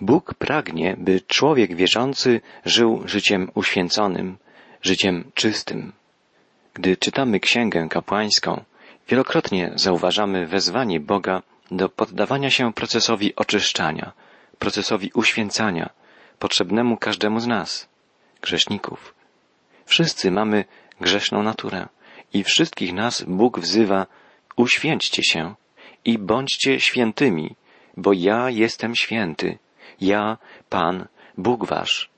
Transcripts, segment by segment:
Bóg pragnie, by człowiek wierzący żył życiem uświęconym, życiem czystym. Gdy czytamy księgę kapłańską, wielokrotnie zauważamy wezwanie Boga do poddawania się procesowi oczyszczania, procesowi uświęcania, potrzebnemu każdemu z nas, grzeszników. Wszyscy mamy grzeszną naturę i wszystkich nas Bóg wzywa uświęćcie się i bądźcie świętymi, bo ja jestem święty, ja, Pan, Bóg wasz.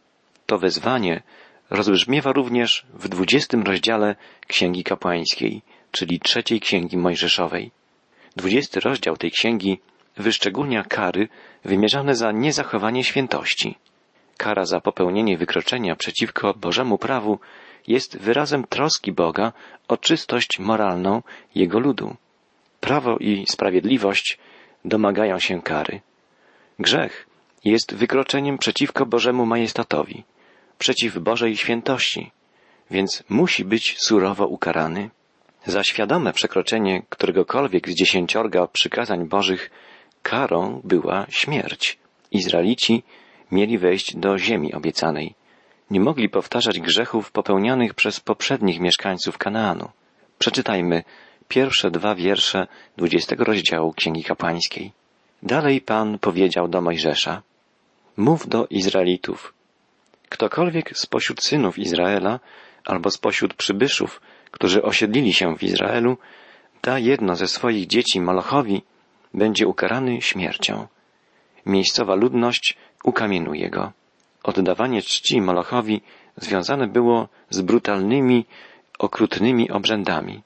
To wezwanie rozbrzmiewa również w dwudziestym rozdziale Księgi Kapłańskiej, czyli trzeciej Księgi Mojżeszowej. Dwudziesty rozdział tej księgi wyszczególnia kary wymierzane za niezachowanie świętości. Kara za popełnienie wykroczenia przeciwko Bożemu prawu jest wyrazem troski Boga o czystość moralną Jego ludu. Prawo i sprawiedliwość domagają się kary. Grzech jest wykroczeniem przeciwko Bożemu majestatowi, przeciw Bożej świętości, więc musi być surowo ukarany. Za świadome przekroczenie któregokolwiek z dziesięciorga przykazań Bożych karą była śmierć. Izraelici mieli wejść do ziemi obiecanej. Nie mogli powtarzać grzechów popełnionych przez poprzednich mieszkańców Kanaanu. Przeczytajmy pierwsze dwa wiersze dwudziestego rozdziału Księgi Kapłańskiej. Dalej Pan powiedział do Mojżesza, Mów do Izraelitów. Ktokolwiek spośród synów Izraela albo spośród przybyszów, którzy osiedlili się w Izraelu, da jedno ze swoich dzieci Molochowi, będzie ukarany śmiercią. Miejscowa ludność ukamienuje go. Oddawanie czci Molochowi związane było z brutalnymi, okrutnymi obrzędami.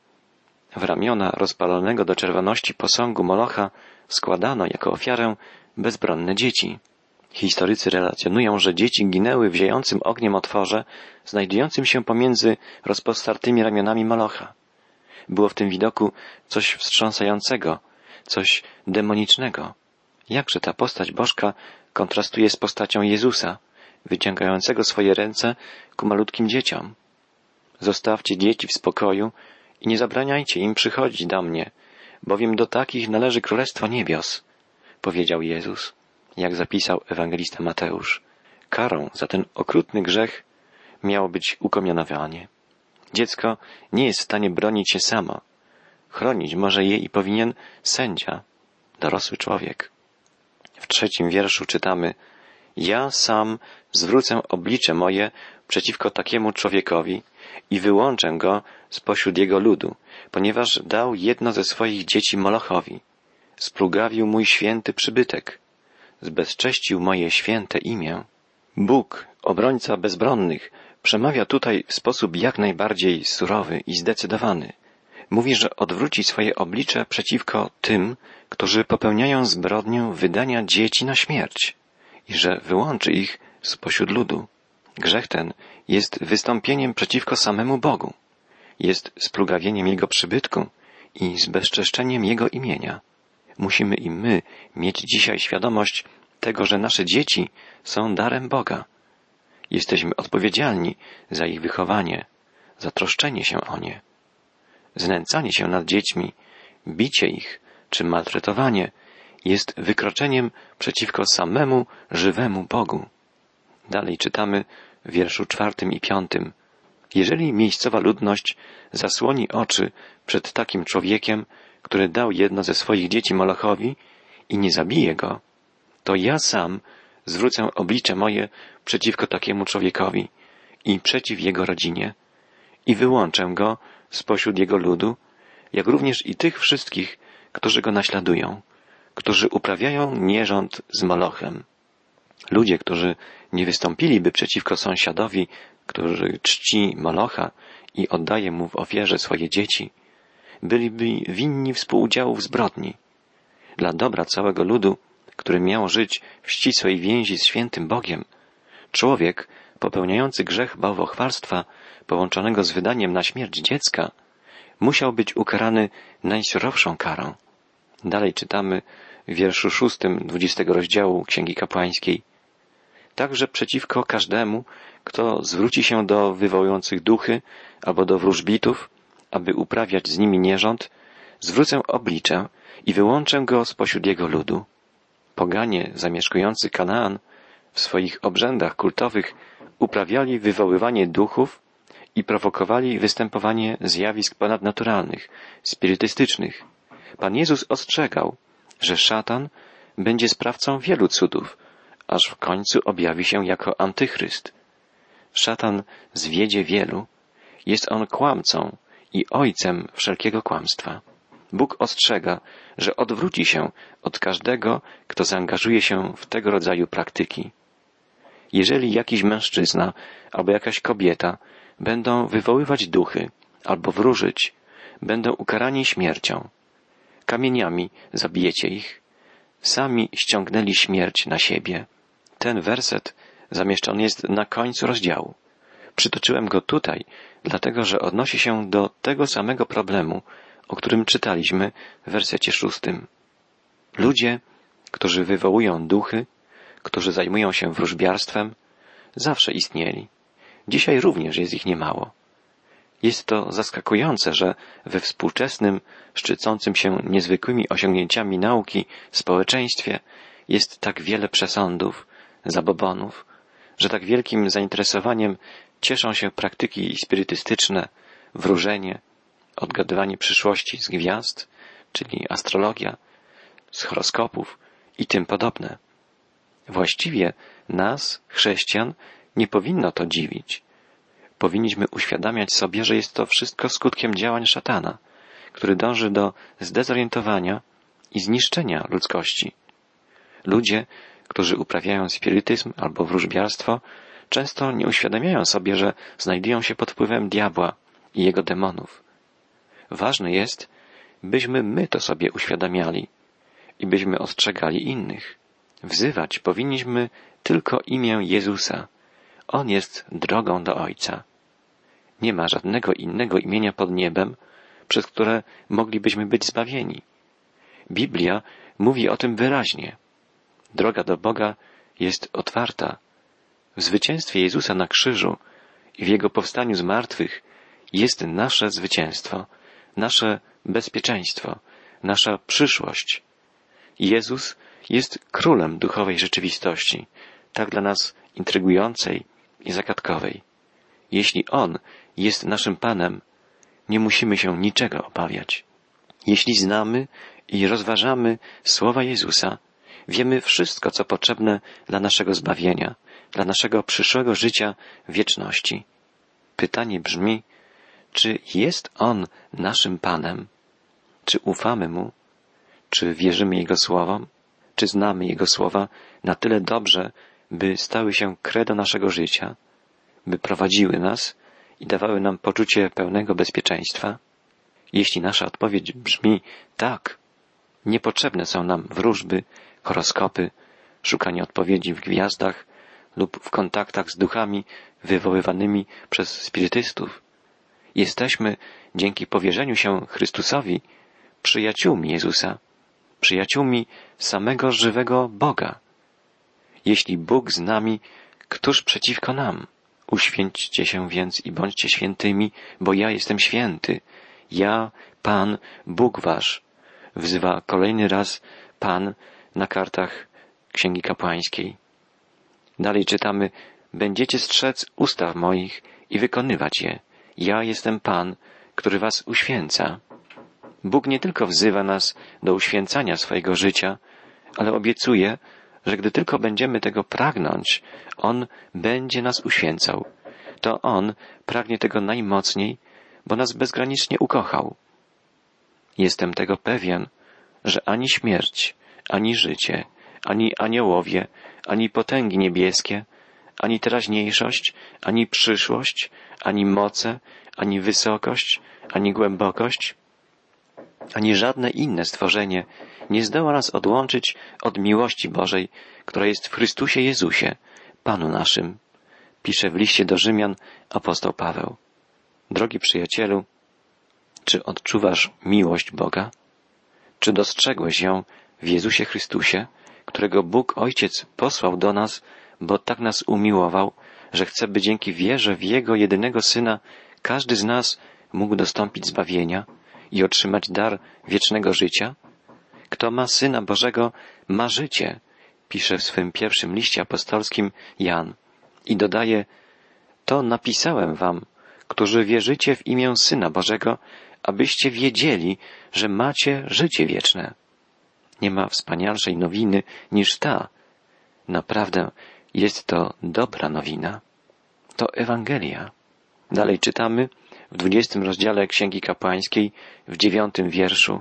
W ramiona rozpalonego do czerwoności posągu Molocha składano jako ofiarę bezbronne dzieci. Historycy relacjonują, że dzieci ginęły w ziejącym ogniem otworze, znajdującym się pomiędzy rozpostartymi ramionami Molocha. Było w tym widoku coś wstrząsającego, coś demonicznego. Jakże ta postać bożka kontrastuje z postacią Jezusa, wyciągającego swoje ręce ku malutkim dzieciom. Zostawcie dzieci w spokoju i nie zabraniajcie im przychodzić do mnie, bowiem do takich należy Królestwo Niebios, powiedział Jezus, jak zapisał ewangelista Mateusz. Karą za ten okrutny grzech miało być ukomionowanie. Dziecko nie jest w stanie bronić się samo. Chronić może je i powinien sędzia, dorosły człowiek. W trzecim wierszu czytamy Ja sam zwrócę oblicze moje przeciwko takiemu człowiekowi i wyłączę go spośród jego ludu, ponieważ dał jedno ze swoich dzieci Molochowi. Splugawił mój święty przybytek. Zbezcześcił moje święte imię. Bóg, obrońca bezbronnych, przemawia tutaj w sposób jak najbardziej surowy i zdecydowany. Mówi, że odwróci swoje oblicze przeciwko tym, którzy popełniają zbrodnię wydania dzieci na śmierć i że wyłączy ich spośród ludu. Grzech ten jest wystąpieniem przeciwko samemu Bogu, jest splugawieniem Jego przybytku i zbezczeszczeniem Jego imienia. Musimy i my mieć dzisiaj świadomość tego, że nasze dzieci są darem Boga. Jesteśmy odpowiedzialni za ich wychowanie, za troszczenie się o nie. Znęcanie się nad dziećmi, bicie ich czy maltretowanie jest wykroczeniem przeciwko samemu żywemu Bogu. Dalej czytamy w wierszu czwartym i piątym. Jeżeli miejscowa ludność zasłoni oczy przed takim człowiekiem, który dał jedno ze swoich dzieci Molochowi i nie zabije go, to ja sam zwrócę oblicze moje przeciwko takiemu człowiekowi i przeciw jego rodzinie i wyłączę go spośród jego ludu, jak również i tych wszystkich, którzy go naśladują, którzy uprawiają nierząd z Molochem. Ludzie, którzy nie wystąpiliby przeciwko sąsiadowi, który czci Molocha i oddaje mu w ofierze swoje dzieci, byliby winni współudziału w zbrodni. Dla dobra całego ludu, który miał żyć w ścisłej więzi z świętym Bogiem, człowiek popełniający grzech bałwochwalstwa połączonego z wydaniem na śmierć dziecka musiał być ukarany najsurowszą karą. Dalej czytamy w wierszu szóstym dwudziestego rozdziału Księgi Kapłańskiej. Także przeciwko każdemu, kto zwróci się do wywołujących duchy albo do wróżbitów, aby uprawiać z nimi nierząd, zwrócę oblicze i wyłączę go spośród jego ludu. Poganie zamieszkujący Kanaan w swoich obrzędach kultowych uprawiali wywoływanie duchów i prowokowali występowanie zjawisk ponadnaturalnych, spirytystycznych. Pan Jezus ostrzegał, że szatan będzie sprawcą wielu cudów, aż w końcu objawi się jako antychryst. Szatan zwiedzie wielu, jest on kłamcą i ojcem wszelkiego kłamstwa. Bóg ostrzega, że odwróci się od każdego, kto zaangażuje się w tego rodzaju praktyki. Jeżeli jakiś mężczyzna albo jakaś kobieta będą wywoływać duchy albo wróżyć, będą ukarani śmiercią. Kamieniami zabijecie ich. Sami ściągnęli śmierć na siebie. Ten werset zamieszczony jest na końcu rozdziału. Przytoczyłem go tutaj, dlatego że odnosi się do tego samego problemu, o którym czytaliśmy w wersecie szóstym. Ludzie, którzy wywołują duchy, którzy zajmują się wróżbiarstwem, zawsze istnieli. Dzisiaj również jest ich niemało. Jest to zaskakujące, że we współczesnym, szczycącym się niezwykłymi osiągnięciami nauki społeczeństwie jest tak wiele przesądów, zabobonów, że tak wielkim zainteresowaniem cieszą się praktyki spirytystyczne, wróżenie, odgadywanie przyszłości z gwiazd, czyli astrologia, z horoskopów i tym podobne. Właściwie nas, chrześcijan, nie powinno to dziwić. Powinniśmy uświadamiać sobie, że jest to wszystko skutkiem działań szatana, który dąży do zdezorientowania i zniszczenia ludzkości. Ludzie, którzy uprawiają spirytyzm albo wróżbiarstwo, często nie uświadamiają sobie, że znajdują się pod wpływem diabła i jego demonów. Ważne jest, byśmy my to sobie uświadamiali i byśmy ostrzegali innych. Wzywać powinniśmy tylko imię Jezusa. On jest drogą do Ojca. Nie ma żadnego innego imienia pod niebem, przez które moglibyśmy być zbawieni. Biblia mówi o tym wyraźnie. Droga do Boga jest otwarta. W zwycięstwie Jezusa na krzyżu i w Jego powstaniu z martwych jest nasze zwycięstwo, nasze bezpieczeństwo, nasza przyszłość. Jezus jest królem duchowej rzeczywistości, tak dla nas intrygującej i zagadkowej. Jeśli On jest naszym Panem, nie musimy się niczego obawiać. Jeśli znamy i rozważamy słowa Jezusa, wiemy wszystko, co potrzebne dla naszego zbawienia, dla naszego przyszłego życia wieczności. Pytanie brzmi, czy jest On naszym Panem? Czy ufamy Mu? Czy wierzymy Jego słowom? Czy znamy Jego słowa na tyle dobrze, by stały się kredo naszego życia, by prowadziły nas i dawały nam poczucie pełnego bezpieczeństwa? Jeśli nasza odpowiedź brzmi tak, niepotrzebne są nam wróżby, horoskopy, szukanie odpowiedzi w gwiazdach lub w kontaktach z duchami wywoływanymi przez spirytystów. Jesteśmy, dzięki powierzeniu się Chrystusowi, przyjaciółmi Jezusa, przyjaciółmi samego żywego Boga. Jeśli Bóg z nami, któż przeciwko nam? Uświęćcie się więc i bądźcie świętymi, bo ja jestem święty. Ja, Pan, Bóg wasz. Wzywa kolejny raz Pan na kartach Księgi Kapłańskiej. Dalej czytamy, będziecie strzec ustaw moich i wykonywać je. Ja jestem Pan, który was uświęca. Bóg nie tylko wzywa nas do uświęcania swojego życia, ale obiecuje, że gdy tylko będziemy tego pragnąć, On będzie nas uświęcał. To On pragnie tego najmocniej, bo nas bezgranicznie ukochał. Jestem tego pewien, że ani śmierć, ani życie, ani aniołowie, ani potęgi niebieskie, ani teraźniejszość, ani przyszłość, ani moce, ani wysokość, ani głębokość, ani żadne inne stworzenie nie zdoła nas odłączyć od miłości Bożej, która jest w Chrystusie Jezusie, Panu naszym, pisze w liście do Rzymian apostoł Paweł. Drogi przyjacielu, czy odczuwasz miłość Boga? Czy dostrzegłeś ją w Jezusie Chrystusie, którego Bóg Ojciec posłał do nas, bo tak nas umiłował, że chce, by dzięki wierze w Jego jedynego Syna każdy z nas mógł dostąpić zbawienia i otrzymać dar wiecznego życia? Kto ma Syna Bożego, ma życie. pisze w swym pierwszym liście apostolskim Jan i dodaje, to napisałem wam, którzy wierzycie w imię Syna Bożego, abyście wiedzieli, że macie życie wieczne. Nie ma wspanialszej nowiny niż ta. Naprawdę jest to dobra nowina. To Ewangelia. Dalej czytamy w dwudziestym rozdziale Księgi Kapłańskiej w dziewiątym wierszu.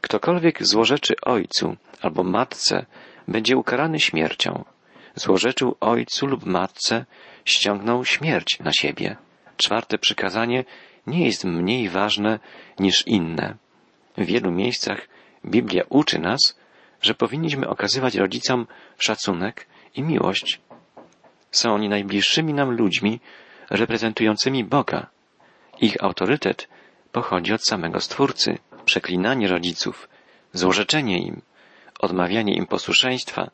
Ktokolwiek złorzeczy ojcu albo matce, będzie ukarany śmiercią. Złorzeczył ojcu lub matce, ściągnął śmierć na siebie. Czwarte przykazanie nie jest mniej ważne niż inne. W wielu miejscach Biblia uczy nas, że powinniśmy okazywać rodzicom szacunek i miłość. Są oni najbliższymi nam ludźmi reprezentującymi Boga. Ich autorytet pochodzi od samego Stwórcy. Przeklinanie rodziców, złorzeczenie im, odmawianie im posłuszeństwa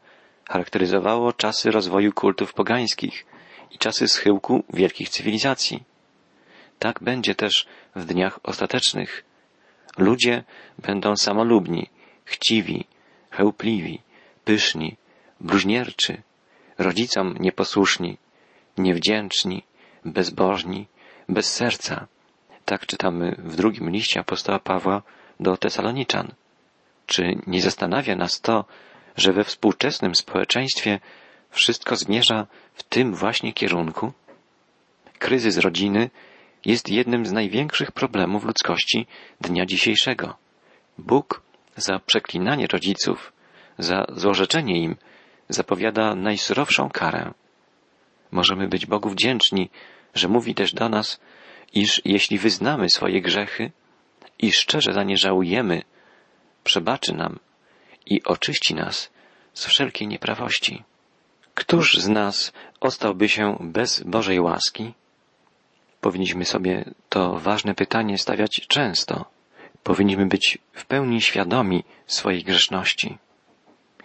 charakteryzowało czasy rozwoju kultów pogańskich i czasy schyłku wielkich cywilizacji. Tak będzie też w dniach ostatecznych. Ludzie będą samolubni, chciwi, chełpliwi, pyszni, bluźnierczy, rodzicom nieposłuszni, niewdzięczni, bezbożni, bez serca. Tak czytamy w drugim liście apostoła Pawła do Tesaloniczan. Czy nie zastanawia nas to, że we współczesnym społeczeństwie wszystko zmierza w tym właśnie kierunku? Kryzys rodziny jest jednym z największych problemów ludzkości dnia dzisiejszego. Bóg za przeklinanie rodziców, za złorzeczenie im zapowiada najsurowszą karę. Możemy być Bogu wdzięczni, że mówi też do nas, iż jeśli wyznamy swoje grzechy i szczerze za nie żałujemy, przebaczy nam i oczyści nas z wszelkiej nieprawości. Któż z nas ostałby się bez Bożej łaski? Powinniśmy sobie to ważne pytanie stawiać często. Powinniśmy być w pełni świadomi swojej grzeszności.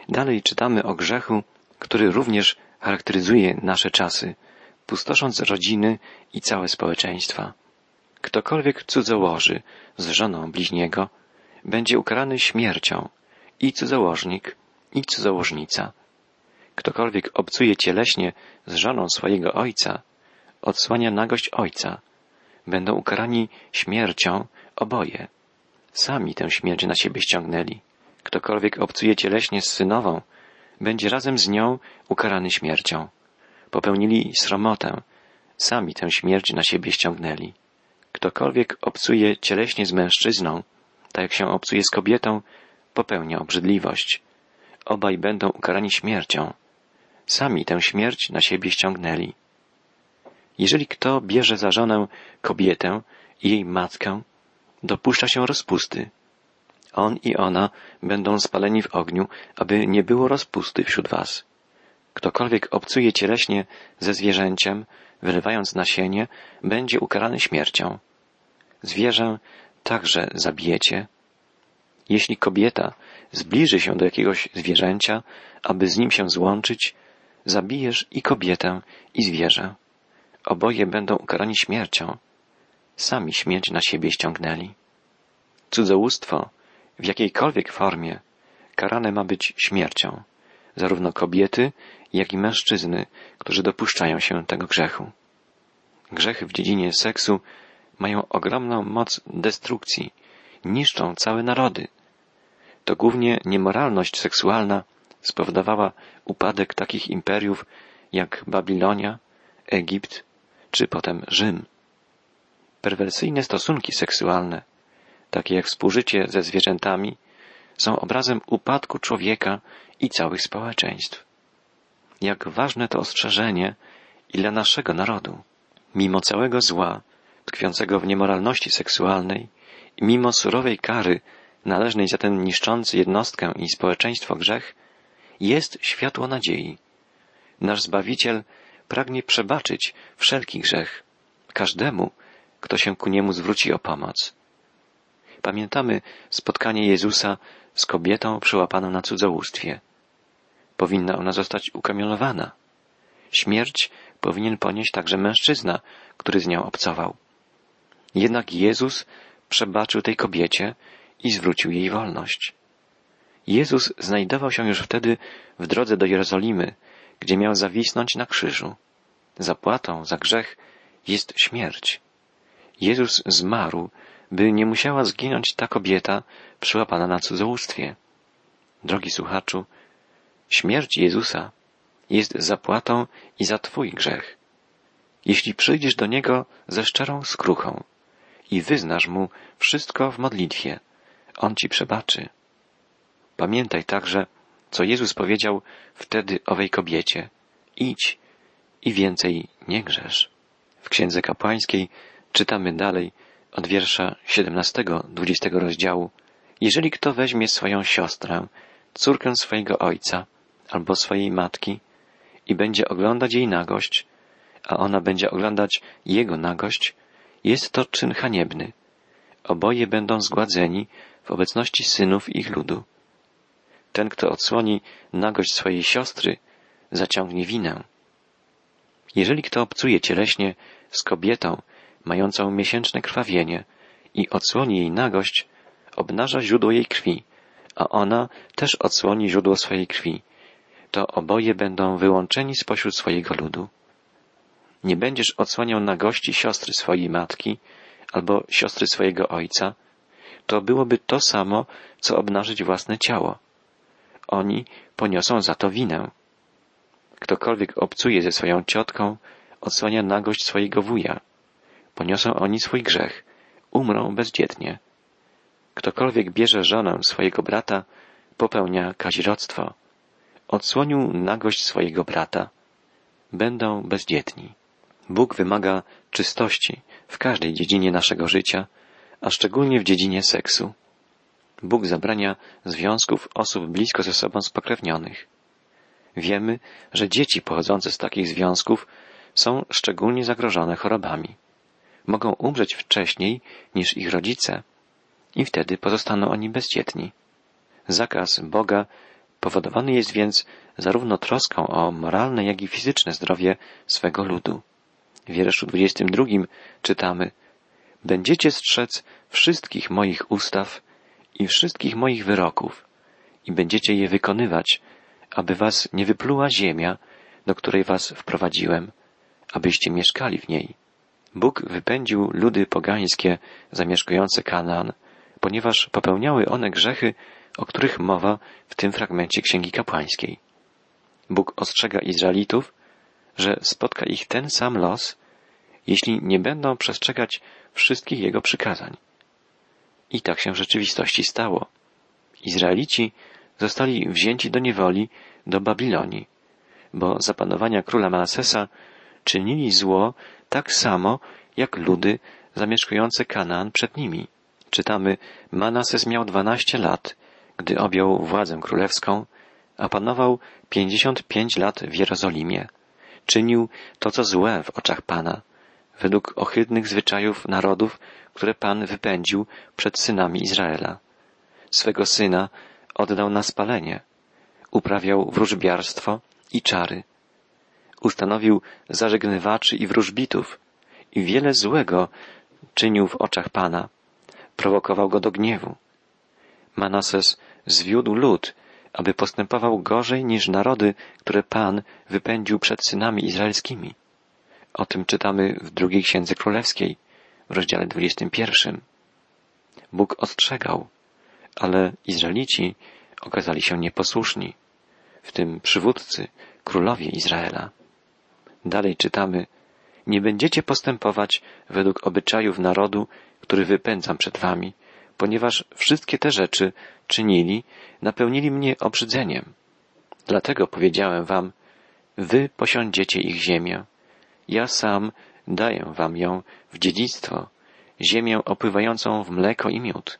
Dalej czytamy o grzechu, który również charakteryzuje nasze czasy, pustosząc rodziny i całe społeczeństwa. Ktokolwiek cudzołoży z żoną bliźniego, będzie ukarany śmiercią i cudzołożnik, i cudzołożnica. Ktokolwiek obcuje cieleśnie z żoną swojego ojca, odsłania nagość ojca. Będą ukarani śmiercią oboje. Sami tę śmierć na siebie ściągnęli. Ktokolwiek obcuje cieleśnie z synową, będzie razem z nią ukarany śmiercią. Popełnili sromotę, sami tę śmierć na siebie ściągnęli. Ktokolwiek obcuje cieleśnie z mężczyzną, tak jak się obcuje z kobietą, popełnia obrzydliwość. Obaj będą ukarani śmiercią. Sami tę śmierć na siebie ściągnęli. Jeżeli kto bierze za żonę kobietę i jej matkę, dopuszcza się rozpusty. On i ona będą spaleni w ogniu, aby nie było rozpusty wśród was. Ktokolwiek obcuje cieleśnie ze zwierzęciem, wylewając nasienie, będzie ukarany śmiercią. Zwierzę także zabijecie. Jeśli kobieta zbliży się do jakiegoś zwierzęcia, aby z nim się złączyć, zabijesz i kobietę, i zwierzę. Oboje będą ukarani śmiercią. Sami śmierć na siebie ściągnęli. Cudzołóstwo w jakiejkolwiek formie karane ma być śmiercią, zarówno kobiety, jak i mężczyzny, którzy dopuszczają się tego grzechu. Grzechy w dziedzinie seksu mają ogromną moc destrukcji, niszczą całe narody. To głównie niemoralność seksualna spowodowała upadek takich imperiów jak Babilonia, Egipt czy potem Rzym. Perwersyjne stosunki seksualne, takie jak współżycie ze zwierzętami, są obrazem upadku człowieka i całych społeczeństw. Jak ważne to ostrzeżenie i dla naszego narodu. Mimo całego zła, tkwiącego w niemoralności seksualnej, i mimo surowej kary należnej za ten niszczący jednostkę i społeczeństwo grzech, jest światło nadziei. Nasz Zbawiciel pragnie przebaczyć wszelki grzech każdemu, kto się ku niemu zwróci o pomoc. Pamiętamy spotkanie Jezusa z kobietą przyłapaną na cudzołóstwie. Powinna ona zostać ukamionowana. Śmierć powinien ponieść także mężczyzna, który z nią obcował. Jednak Jezus przebaczył tej kobiecie i zwrócił jej wolność. Jezus znajdował się już wtedy w drodze do Jerozolimy, gdzie miał zawisnąć na krzyżu. Zapłatą za grzech jest śmierć. Jezus zmarł, by nie musiała zginąć ta kobieta przyłapana na cudzołóstwie. Drogi słuchaczu, śmierć Jezusa jest zapłatą i za Twój grzech. Jeśli przyjdziesz do Niego ze szczerą skruchą i wyznasz Mu wszystko w modlitwie, On Ci przebaczy. Pamiętaj także, co Jezus powiedział wtedy owej kobiecie. Idź i więcej nie grzesz. W Księdze Kapłańskiej czytamy dalej od wiersza 17-20 rozdziału. Jeżeli kto weźmie swoją siostrę, córkę swojego ojca albo swojej matki i będzie oglądać jej nagość, a ona będzie oglądać jego nagość, jest to czyn haniebny. Oboje będą zgładzeni w obecności synów ich ludu. Ten, kto odsłoni nagość swojej siostry, zaciągnie winę. Jeżeli kto obcuje cieleśnie z kobietą mającą miesięczne krwawienie i odsłoni jej nagość, obnaża źródło jej krwi, a ona też odsłoni źródło swojej krwi, to oboje będą wyłączeni spośród swojego ludu. Nie będziesz odsłaniał nagości siostry swojej matki albo siostry swojego ojca, to byłoby to samo, co obnażyć własne ciało. Oni poniosą za to winę. Ktokolwiek obcuje ze swoją ciotką, odsłania nagość swojego wuja. Poniosą oni swój grzech, umrą bezdzietnie. Ktokolwiek bierze żonę swojego brata, popełnia kazirodztwo. Odsłonił nagość swojego brata. Będą bezdzietni. Bóg wymaga czystości w każdej dziedzinie naszego życia, a szczególnie w dziedzinie seksu. Bóg zabrania związków osób blisko ze sobą spokrewnionych. Wiemy, że dzieci pochodzące z takich związków są szczególnie zagrożone chorobami. Mogą umrzeć wcześniej niż ich rodzice i wtedy pozostaną oni bezdzietni. Zakaz Boga powodowany jest więc zarówno troską o moralne, jak i fizyczne zdrowie swego ludu. W wierszu 22 czytamy Będziecie strzec wszystkich moich ustaw i wszystkich moich wyroków i będziecie je wykonywać, aby was nie wypluła ziemia, do której was wprowadziłem, abyście mieszkali w niej. Bóg wypędził ludy pogańskie zamieszkujące Kanaan, ponieważ popełniały one grzechy, o których mowa w tym fragmencie Księgi Kapłańskiej. Bóg ostrzega Izraelitów, że spotka ich ten sam los, jeśli nie będą przestrzegać wszystkich Jego przykazań. I tak się w rzeczywistości stało. Izraelici zostali wzięci do niewoli do Babilonii, bo za panowania króla Manasesa czynili zło tak samo jak ludy zamieszkujące Kanaan przed nimi. Czytamy, Manases miał dwanaście lat, gdy objął władzę królewską, a panował pięćdziesiąt pięć lat w Jerozolimie. Czynił to, co złe w oczach Pana, według ohydnych zwyczajów narodów, które Pan wypędził przed synami Izraela. Swego syna oddał na spalenie, uprawiał wróżbiarstwo i czary. Ustanowił zażegnywaczy i wróżbitów i wiele złego czynił w oczach Pana. Prowokował go do gniewu. Manases zwiódł lud, aby postępował gorzej niż narody, które Pan wypędził przed synami izraelskimi. O tym czytamy w drugiej księdze królewskiej, w rozdziale 21. Bóg ostrzegał, ale Izraelici okazali się nieposłuszni, w tym przywódcy, królowie Izraela. Dalej czytamy, nie będziecie postępować według obyczajów narodu, który wypędzam przed wami, ponieważ wszystkie te rzeczy czynili, napełnili mnie obrzydzeniem. Dlatego powiedziałem wam, wy posiądziecie ich ziemię. Ja sam daję wam ją w dziedzictwo, ziemię opływającą w mleko i miód.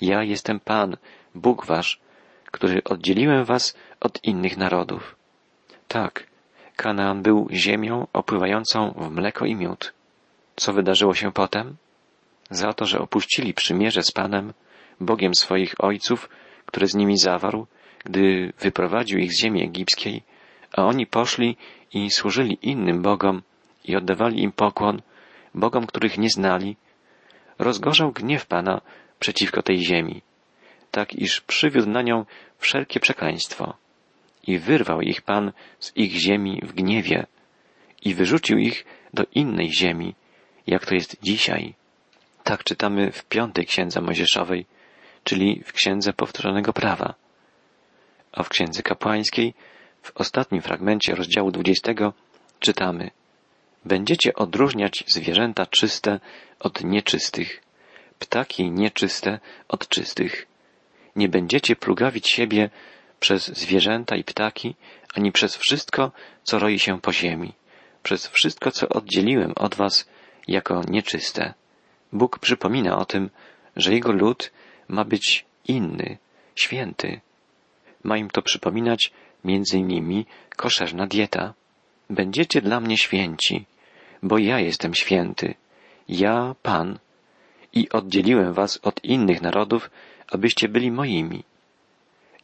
Ja jestem Pan, Bóg wasz, który oddzieliłem was od innych narodów. Tak, Kanaan był ziemią opływającą w mleko i miód. Co wydarzyło się potem? Za to, że opuścili przymierze z Panem, Bogiem swoich ojców, które z nimi zawarł, gdy wyprowadził ich z ziemi egipskiej, a oni poszli i służyli innym bogom i oddawali im pokłon, bogom, których nie znali, rozgorzał gniew Pana przeciwko tej ziemi. tak iż przywiódł na nią wszelkie przekleństwo. I wyrwał ich Pan z ich ziemi w gniewie i wyrzucił ich do innej ziemi, jak to jest dzisiaj. Tak czytamy w piątej księdze Mojżeszowej, czyli w księdze powtórzonego prawa. A w księdze kapłańskiej, w ostatnim fragmencie rozdziału dwudziestego, czytamy Będziecie odróżniać zwierzęta czyste od nieczystych, ptaki nieczyste od czystych. Nie będziecie plugawić siebie przez zwierzęta i ptaki, ani przez wszystko, co roi się po ziemi, przez wszystko, co oddzieliłem od was jako nieczyste. Bóg przypomina o tym, że Jego lud ma być inny, święty. Ma im to przypominać między innymi koszerna dieta. Będziecie dla mnie święci, bo ja jestem święty, ja Pan, i oddzieliłem was od innych narodów, abyście byli moimi.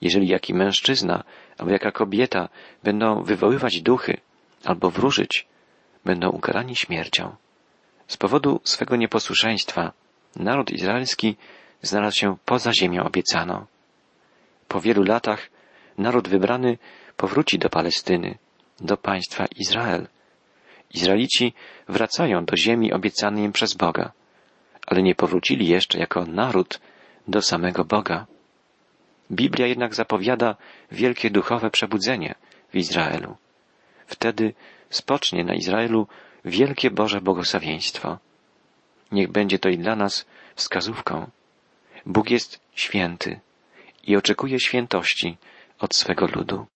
Jeżeli jaki mężczyzna albo jaka kobieta będą wywoływać duchy albo wróżyć, będą ukarani śmiercią. Z powodu swego nieposłuszeństwa naród izraelski znalazł się poza ziemią obiecaną. Po wielu latach naród wybrany powróci do Palestyny, do państwa Izrael. Izraelici wracają do ziemi obiecanej im przez Boga, ale nie powrócili jeszcze jako naród do samego Boga. Biblia jednak zapowiada wielkie duchowe przebudzenie w Izraelu. Wtedy spocznie na Izraelu wielkie Boże błogosławieństwo. Niech będzie to i dla nas wskazówką. Bóg jest święty i oczekuje świętości od swego ludu.